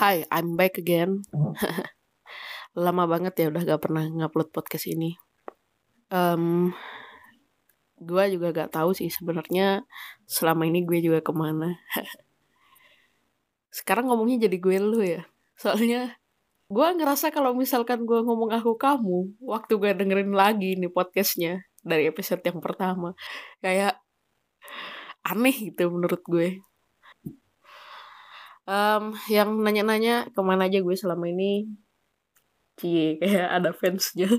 Hi, I'm back again. Lama banget ya udah gak pernah ngupload podcast ini. Um, gue juga gak tahu sih sebenarnya selama ini gue juga ke mana. Sekarang ngomongnya jadi gue lu ya. Soalnya gue ngerasa kalau misalkan gue ngomong aku kamu, waktu gue dengerin lagi nih podcastnya dari episode yang pertama, kayak aneh gitu menurut gue um, yang nanya-nanya ke mana aja gue selama ini? Cie kayak ada fansnya.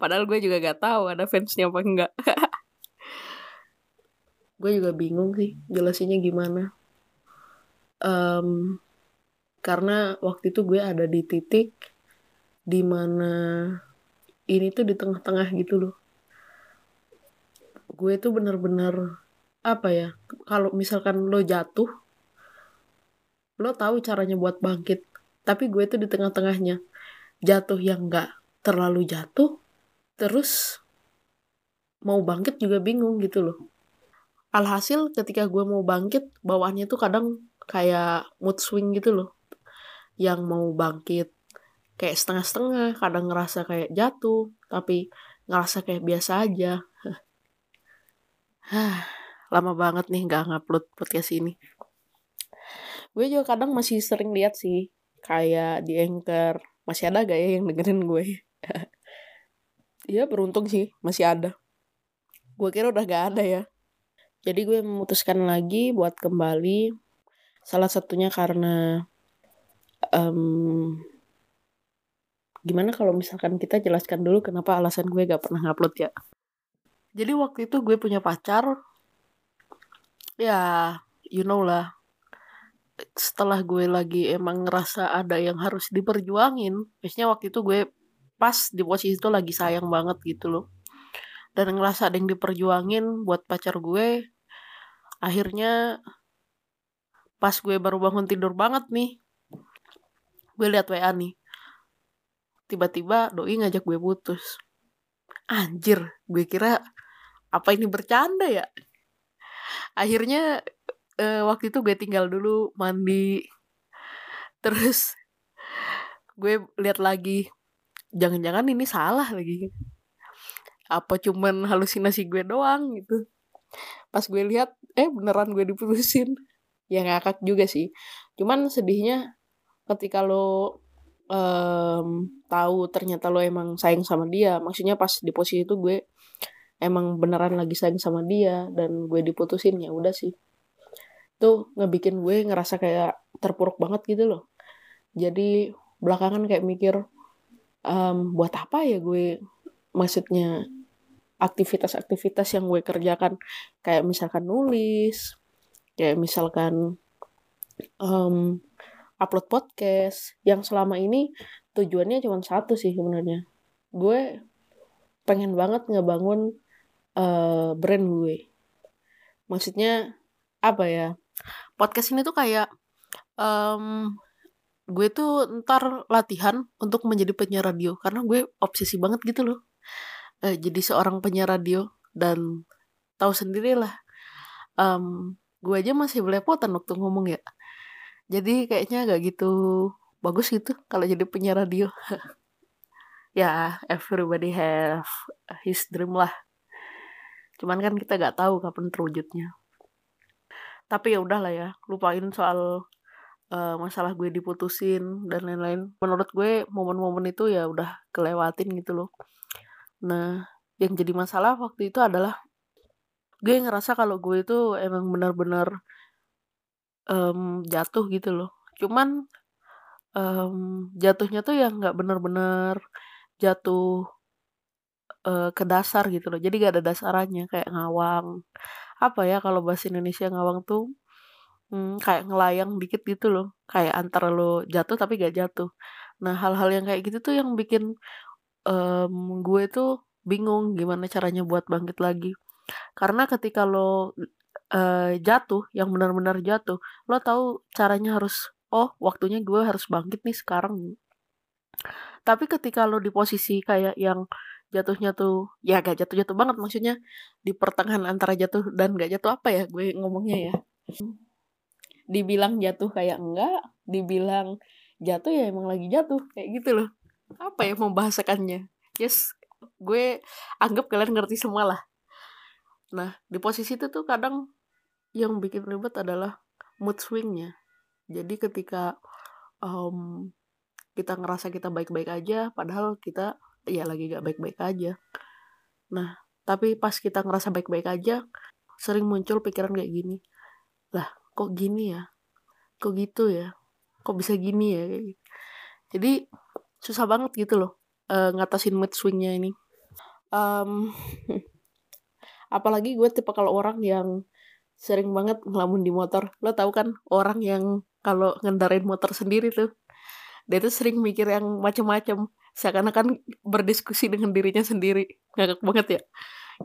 Padahal gue juga gak tahu ada fansnya apa enggak gue juga bingung sih jelasinnya gimana. Um, karena waktu itu gue ada di titik di mana ini tuh di tengah-tengah gitu loh. Gue tuh bener-bener apa ya kalau misalkan lo jatuh lo tahu caranya buat bangkit tapi gue tuh di tengah-tengahnya. Jatuh yang nggak terlalu jatuh terus mau bangkit juga bingung gitu loh. Alhasil ketika gue mau bangkit bawaannya tuh kadang kayak mood swing gitu loh. Yang mau bangkit kayak setengah-setengah kadang ngerasa kayak jatuh tapi ngerasa kayak biasa aja. Lama banget nih nggak ngupload podcast ini gue juga kadang masih sering lihat sih kayak di anchor. Masih ada gak ya yang dengerin gue? Ya beruntung sih masih ada. Gue kira udah gak ada ya. Jadi gue memutuskan lagi buat kembali salah satunya karena um, gimana kalau misalkan kita jelaskan dulu kenapa alasan gue gak pernah ngupload ya? Jadi waktu itu gue punya pacar. Ya you know lah setelah gue lagi emang ngerasa ada yang harus diperjuangin biasanya waktu itu gue pas di posisi itu lagi sayang banget gitu loh. Dan ngerasa ada yang diperjuangin buat pacar gue akhirnya pas gue baru bangun tidur banget nih gue liat WA nih tiba-tiba doi ngajak gue putus. Anjir gue kira apa ini bercanda ya? Akhirnya uh, waktu itu gue tinggal dulu mandi. Terus gue lihat lagi jangan-jangan ini salah lagi. Apa cuman halusinasi gue doang gitu. Pas gue lihat eh beneran gue diputusin. Ya ngakak juga sih. Cuman sedihnya ketika lo um, tahu ternyata lo emang sayang sama dia maksudnya pas di posisi itu gue emang beneran lagi sayang sama dia dan gue diputusin ya udah sih tuh ngebikin gue ngerasa kayak terpuruk banget gitu loh. Jadi belakangan kayak mikir um, buat apa ya gue? Maksudnya aktivitas-aktivitas yang gue kerjakan. Kayak misalkan nulis kayak misalkan um, upload podcast. Yang selama ini tujuannya cuma satu sih sebenarnya. Gue pengen banget ngebangun uh, brand gue. Maksudnya apa ya podcast ini tuh kayak um, gue tuh ntar latihan untuk menjadi penyiar radio karena gue obsesi banget gitu loh. Uh, jadi seorang penyiar radio dan tahu sendiri lah um, gue aja masih belepotan waktu ngomong ya. Jadi kayaknya gak gitu bagus gitu kalau jadi penyiar radio. Ya everybody have his dream lah. Cuman kan kita gak tahu kapan terwujudnya tapi ya udahlah ya lupain soal uh, masalah gue diputusin dan lain-lain. Menurut gue momen-momen itu ya udah kelewatin gitu loh. Nah yang jadi masalah waktu itu adalah gue ngerasa kalau gue itu emang benar-benar um, jatuh gitu loh. Cuman um, jatuhnya tuh yang nggak benar-benar jatuh uh, ke dasar gitu loh. Jadi gak ada dasarannya kayak ngawang apa ya kalau bahasa Indonesia ngawang tuh hmm, kayak ngelayang dikit gitu loh. Kayak antara lo jatuh tapi gak jatuh. Nah hal-hal yang kayak gitu tuh yang bikin um, gue tuh bingung gimana caranya buat bangkit lagi. Karena ketika lo uh, jatuh yang benar-benar jatuh lo tahu caranya harus oh waktunya gue harus bangkit nih sekarang. Tapi ketika lo di posisi kayak yang jatuhnya tuh ya gak jatuh-jatuh banget maksudnya di pertengahan antara jatuh dan gak jatuh apa ya gue ngomongnya ya. Dibilang jatuh kayak enggak dibilang jatuh ya emang lagi jatuh kayak gitu loh. Apa ya membahasakannya? Yes gue anggap kalian ngerti semua lah. Nah di posisi itu tuh kadang yang bikin ribet adalah mood swingnya. Jadi ketika um, kita ngerasa kita baik-baik aja padahal kita ya lagi gak baik-baik aja. Nah tapi pas kita ngerasa baik-baik aja sering muncul pikiran kayak gini. Lah kok gini ya? Kok gitu ya? Kok bisa gini ya? Jadi susah banget gitu loh uh, ngatasin mood swingnya ini. Um, apalagi gue tipe kalau orang yang sering banget ngelamun di motor. Lo tau kan orang yang kalau ngendarain motor sendiri tuh dia tuh sering mikir yang macam-macam seakan-akan berdiskusi dengan dirinya sendiri. Ngakak banget ya.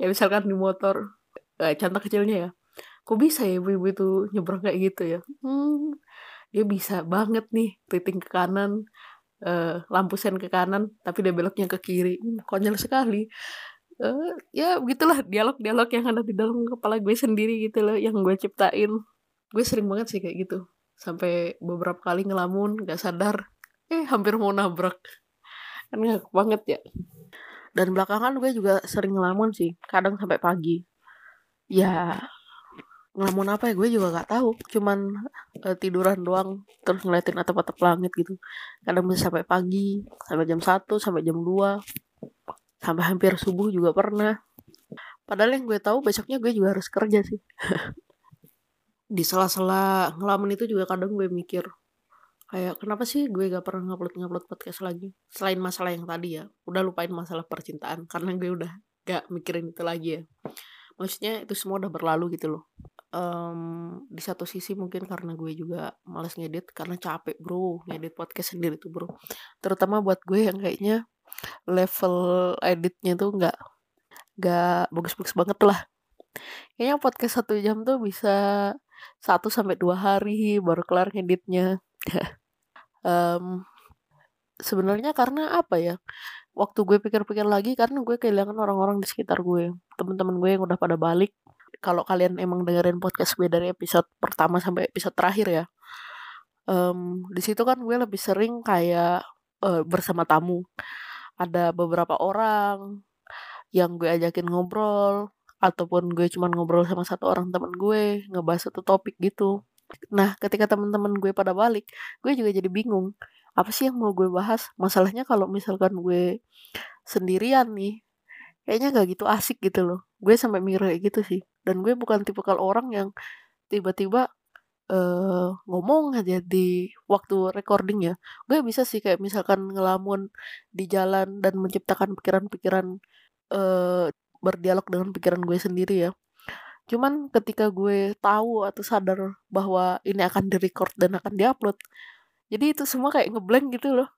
Ya misalkan di motor eh, contoh kecilnya ya. Kok bisa ya ibu-ibu itu nyebrang kayak gitu ya? Hmm, dia bisa banget nih titing ke kanan uh, lampu sen ke kanan tapi dia beloknya ke kiri. Hmm, konyol sekali. Uh, ya begitulah dialog-dialog yang ada di dalam kepala gue sendiri gitu loh yang gue ciptain. Gue sering banget sih kayak gitu. Sampai beberapa kali ngelamun gak sadar eh hampir mau nabrak kan gak banget ya. Dan belakangan gue juga sering ngelamun sih kadang sampai pagi. Ya ngelamun apa ya gue juga gak tahu. Cuman uh, tiduran doang terus ngeliatin atap-atap langit gitu. Kadang bisa sampai pagi sampai jam 1 sampai jam 2 sampai hampir subuh juga pernah. Padahal yang gue tahu besoknya gue juga harus kerja sih. Di sela-sela ngelamun itu juga kadang gue mikir kayak kenapa sih gue gak pernah ngupload ngupload podcast lagi? Selain masalah yang tadi ya udah lupain masalah percintaan karena gue udah gak mikirin itu lagi ya. Maksudnya itu semua udah berlalu gitu loh. Um, di satu sisi mungkin karena gue juga malas ngedit karena capek bro. Ngedit podcast sendiri tuh bro. Terutama buat gue yang kayaknya level editnya tuh nggak nggak bagus-bagus banget lah. Kayaknya podcast satu jam tuh bisa satu sampai dua hari baru kelar ngeditnya um, sebenarnya karena apa ya waktu gue pikir-pikir lagi karena gue kehilangan orang-orang di sekitar gue teman-teman gue yang udah pada balik. Kalau kalian emang dengerin podcast gue dari episode pertama sampai episode terakhir ya um, di situ kan gue lebih sering kayak uh, bersama tamu. Ada beberapa orang yang gue ajakin ngobrol ataupun gue cuma ngobrol sama satu orang teman gue ngebahas satu topik gitu nah ketika teman-teman gue pada balik gue juga jadi bingung apa sih yang mau gue bahas? Masalahnya kalau misalkan gue sendirian nih kayaknya gak gitu asik gitu loh. Gue sampai mikir kayak gitu sih. Dan gue bukan tipe kalau orang yang tiba-tiba uh, ngomong aja di waktu recording ya. Gue bisa sih kayak misalkan ngelamun di jalan dan menciptakan pikiran-pikiran uh, berdialog dengan pikiran gue sendiri ya cuman ketika gue tahu atau sadar bahwa ini akan direcord dan akan diupload jadi itu semua kayak ngeblank gitu loh.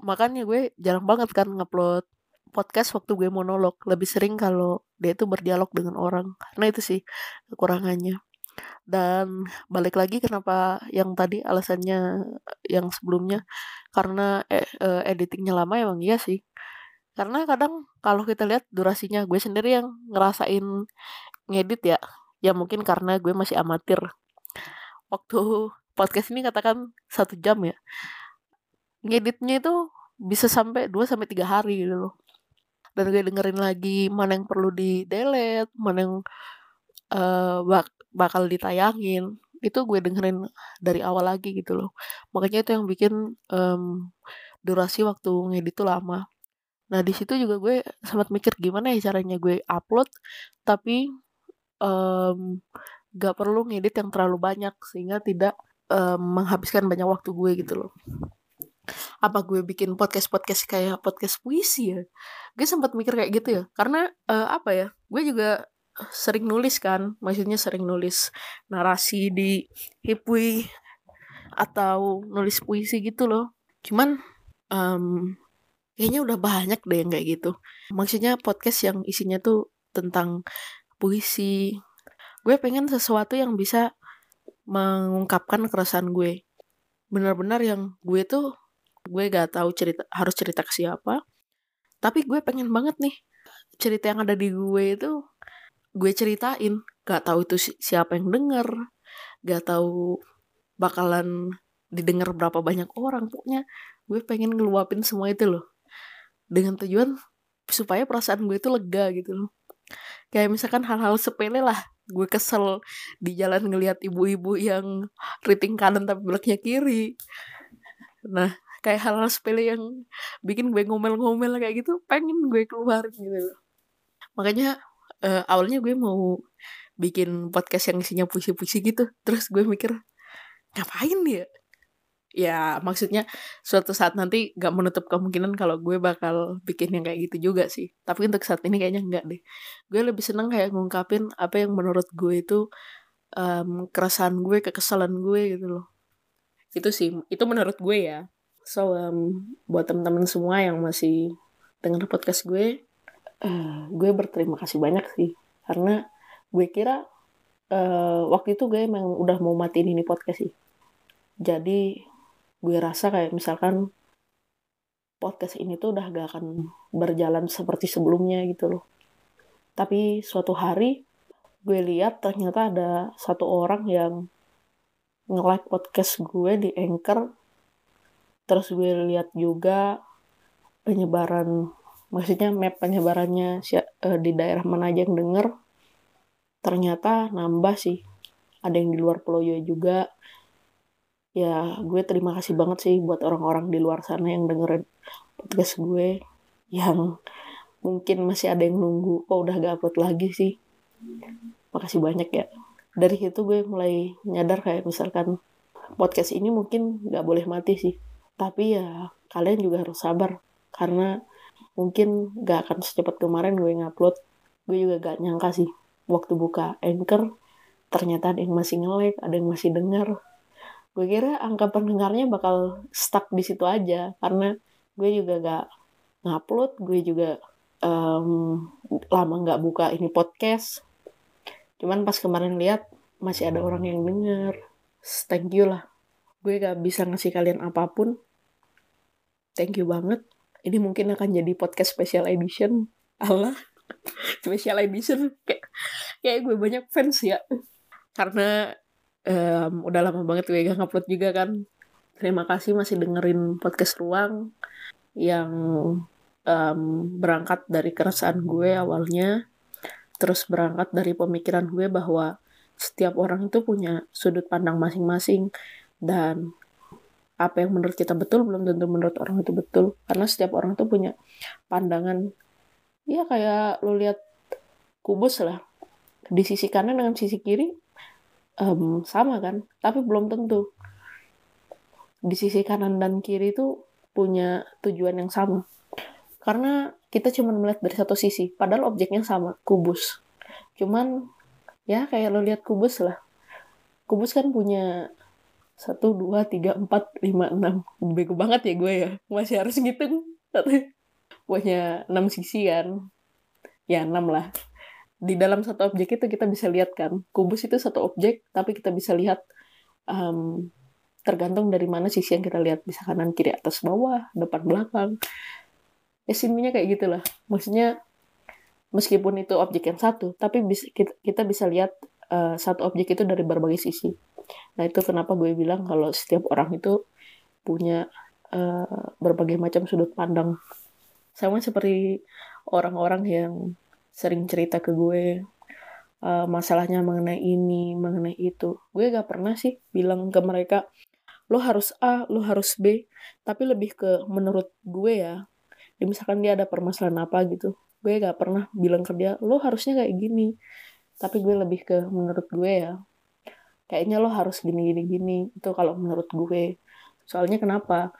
Makanya gue jarang banget kan ngupload podcast waktu gue monolog. Lebih sering kalau dia itu berdialog dengan orang. Karena itu sih kekurangannya. Dan balik lagi kenapa yang tadi alasannya yang sebelumnya? Karena eh, eh, editingnya lama emang iya sih. Karena kadang kalau kita lihat durasinya gue sendiri yang ngerasain ngedit ya ya mungkin karena gue masih amatir. Waktu podcast ini katakan satu jam ya ngeditnya itu bisa sampai 2 sampai tiga hari gitu loh. Dan gue dengerin lagi mana yang perlu di delete mana yang uh, bak bakal ditayangin itu gue dengerin dari awal lagi gitu loh. Makanya itu yang bikin um, durasi waktu ngedit itu lama. Nah di situ juga gue sempat mikir gimana ya caranya gue upload tapi um, gak perlu ngedit yang terlalu banyak sehingga tidak um, menghabiskan banyak waktu gue gitu loh. Apa gue bikin podcast podcast kayak podcast puisi ya? Gue sempat mikir kayak gitu ya karena uh, apa ya gue juga sering nulis kan maksudnya sering nulis narasi di hipui atau nulis puisi gitu loh. Cuman um, kayaknya udah banyak deh yang kayak gitu. Maksudnya podcast yang isinya tuh tentang puisi. Gue pengen sesuatu yang bisa mengungkapkan keresahan gue. Benar-benar yang gue tuh gue gak tahu cerita harus cerita ke siapa. Tapi gue pengen banget nih cerita yang ada di gue itu gue ceritain. Gak tahu itu siapa yang denger gak tahu bakalan didengar berapa banyak orang. Pokoknya gue pengen ngeluapin semua itu loh. Dengan tujuan supaya perasaan gue itu lega gitu loh kayak misalkan hal-hal sepele lah gue kesel di jalan ngelihat ibu-ibu yang riting kanan tapi belakangnya kiri. Nah kayak hal-hal sepele yang bikin gue ngomel-ngomel kayak gitu pengen gue keluar gitu. Makanya uh, awalnya gue mau bikin podcast yang isinya puisi-puisi gitu. Terus gue mikir ngapain ya ya maksudnya suatu saat nanti gak menutup kemungkinan kalau gue bakal bikin yang kayak gitu juga sih. Tapi untuk saat ini kayaknya enggak deh. Gue lebih seneng kayak ngungkapin apa yang menurut gue itu um, keresahan gue kekesalan gue gitu loh. Itu sih itu menurut gue ya. So um, buat teman-teman semua yang masih dengar podcast gue uh, gue berterima kasih banyak sih. Karena gue kira uh, waktu itu gue emang udah mau matiin ini podcast sih. Jadi gue rasa kayak misalkan podcast ini tuh udah gak akan berjalan seperti sebelumnya gitu loh. Tapi suatu hari gue lihat ternyata ada satu orang yang nge-like podcast gue di Anchor. Terus gue lihat juga penyebaran, maksudnya map penyebarannya eh, di daerah mana aja yang denger. Ternyata nambah sih. Ada yang di luar Pulau juga, ya gue terima kasih banget sih buat orang-orang di luar sana yang dengerin podcast gue yang mungkin masih ada yang nunggu kok udah gak upload lagi sih. Makasih banyak ya. Dari situ gue mulai nyadar kayak misalkan podcast ini mungkin gak boleh mati sih. Tapi ya kalian juga harus sabar karena mungkin gak akan secepat kemarin gue ngupload. Gue juga gak nyangka sih waktu buka anchor ternyata ada yang masih nge-like ada yang masih denger gue kira angka pendengarnya bakal stuck di situ aja karena gue juga gak ngupload gue juga um, lama nggak buka ini podcast. Cuman pas kemarin lihat masih ada orang yang denger. Thank you lah. Gue gak bisa ngasih kalian apa pun. Thank you banget. Ini mungkin akan jadi podcast special edition. Allah special edition. Kayak kayak gue banyak fans ya. Karena um, udah lama banget gue gak ngupload juga kan. Terima kasih masih dengerin podcast ruang yang um, berangkat dari keresahan gue awalnya terus berangkat dari pemikiran gue bahwa setiap orang itu punya sudut pandang masing-masing dan apa yang menurut kita betul belum tentu menurut orang itu betul. Karena setiap orang itu punya pandangan ya kayak lo lihat kubus lah di sisi kanan dengan sisi kiri um, sama kan tapi belum tentu. Di sisi kanan dan kiri itu punya tujuan yang sama. Karena kita cuma melihat dari satu sisi padahal objeknya sama kubus. Cuman ya kayak lo lihat kubus lah. Kubus kan punya satu dua tiga empat lima enam. Bego banget ya gue ya masih harus ngitung. Punya enam sisi kan. Ya enam lah di dalam satu objek itu kita bisa lihat kan. Kubus itu satu objek tapi kita bisa lihat um, tergantung dari mana sisi yang kita lihat. Bisa kanan kiri atas bawah depan belakang. Ya simpelnya kayak gitulah. Maksudnya meskipun itu objek yang satu tapi bisa, kita, kita bisa lihat uh, satu objek itu dari berbagai sisi. Nah itu kenapa gue bilang kalau setiap orang itu punya uh, berbagai macam sudut pandang. Sama seperti orang-orang yang sering cerita ke gue uh, masalahnya mengenai ini, mengenai itu. Gue gak pernah sih bilang ke mereka, lo harus A, lo harus B, tapi lebih ke menurut gue ya. Misalkan dia ada permasalahan apa gitu, gue gak pernah bilang ke dia, lo harusnya kayak gini. Tapi gue lebih ke menurut gue ya. Kayaknya lo harus gini gini gini. Itu kalau menurut gue. Soalnya kenapa?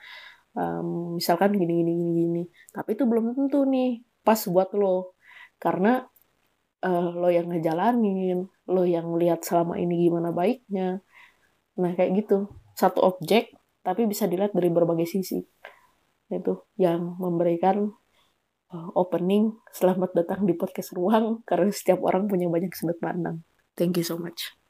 Um, misalkan gini gini gini. Tapi itu belum tentu nih pas buat lo karena uh, lo yang ngejalanin lo yang lihat selama ini gimana baiknya. Nah kayak gitu. Satu objek tapi bisa dilihat dari berbagai sisi. Itu yang memberikan uh, opening selamat datang di podcast ruang karena setiap orang punya banyak sudut pandang. Thank you so much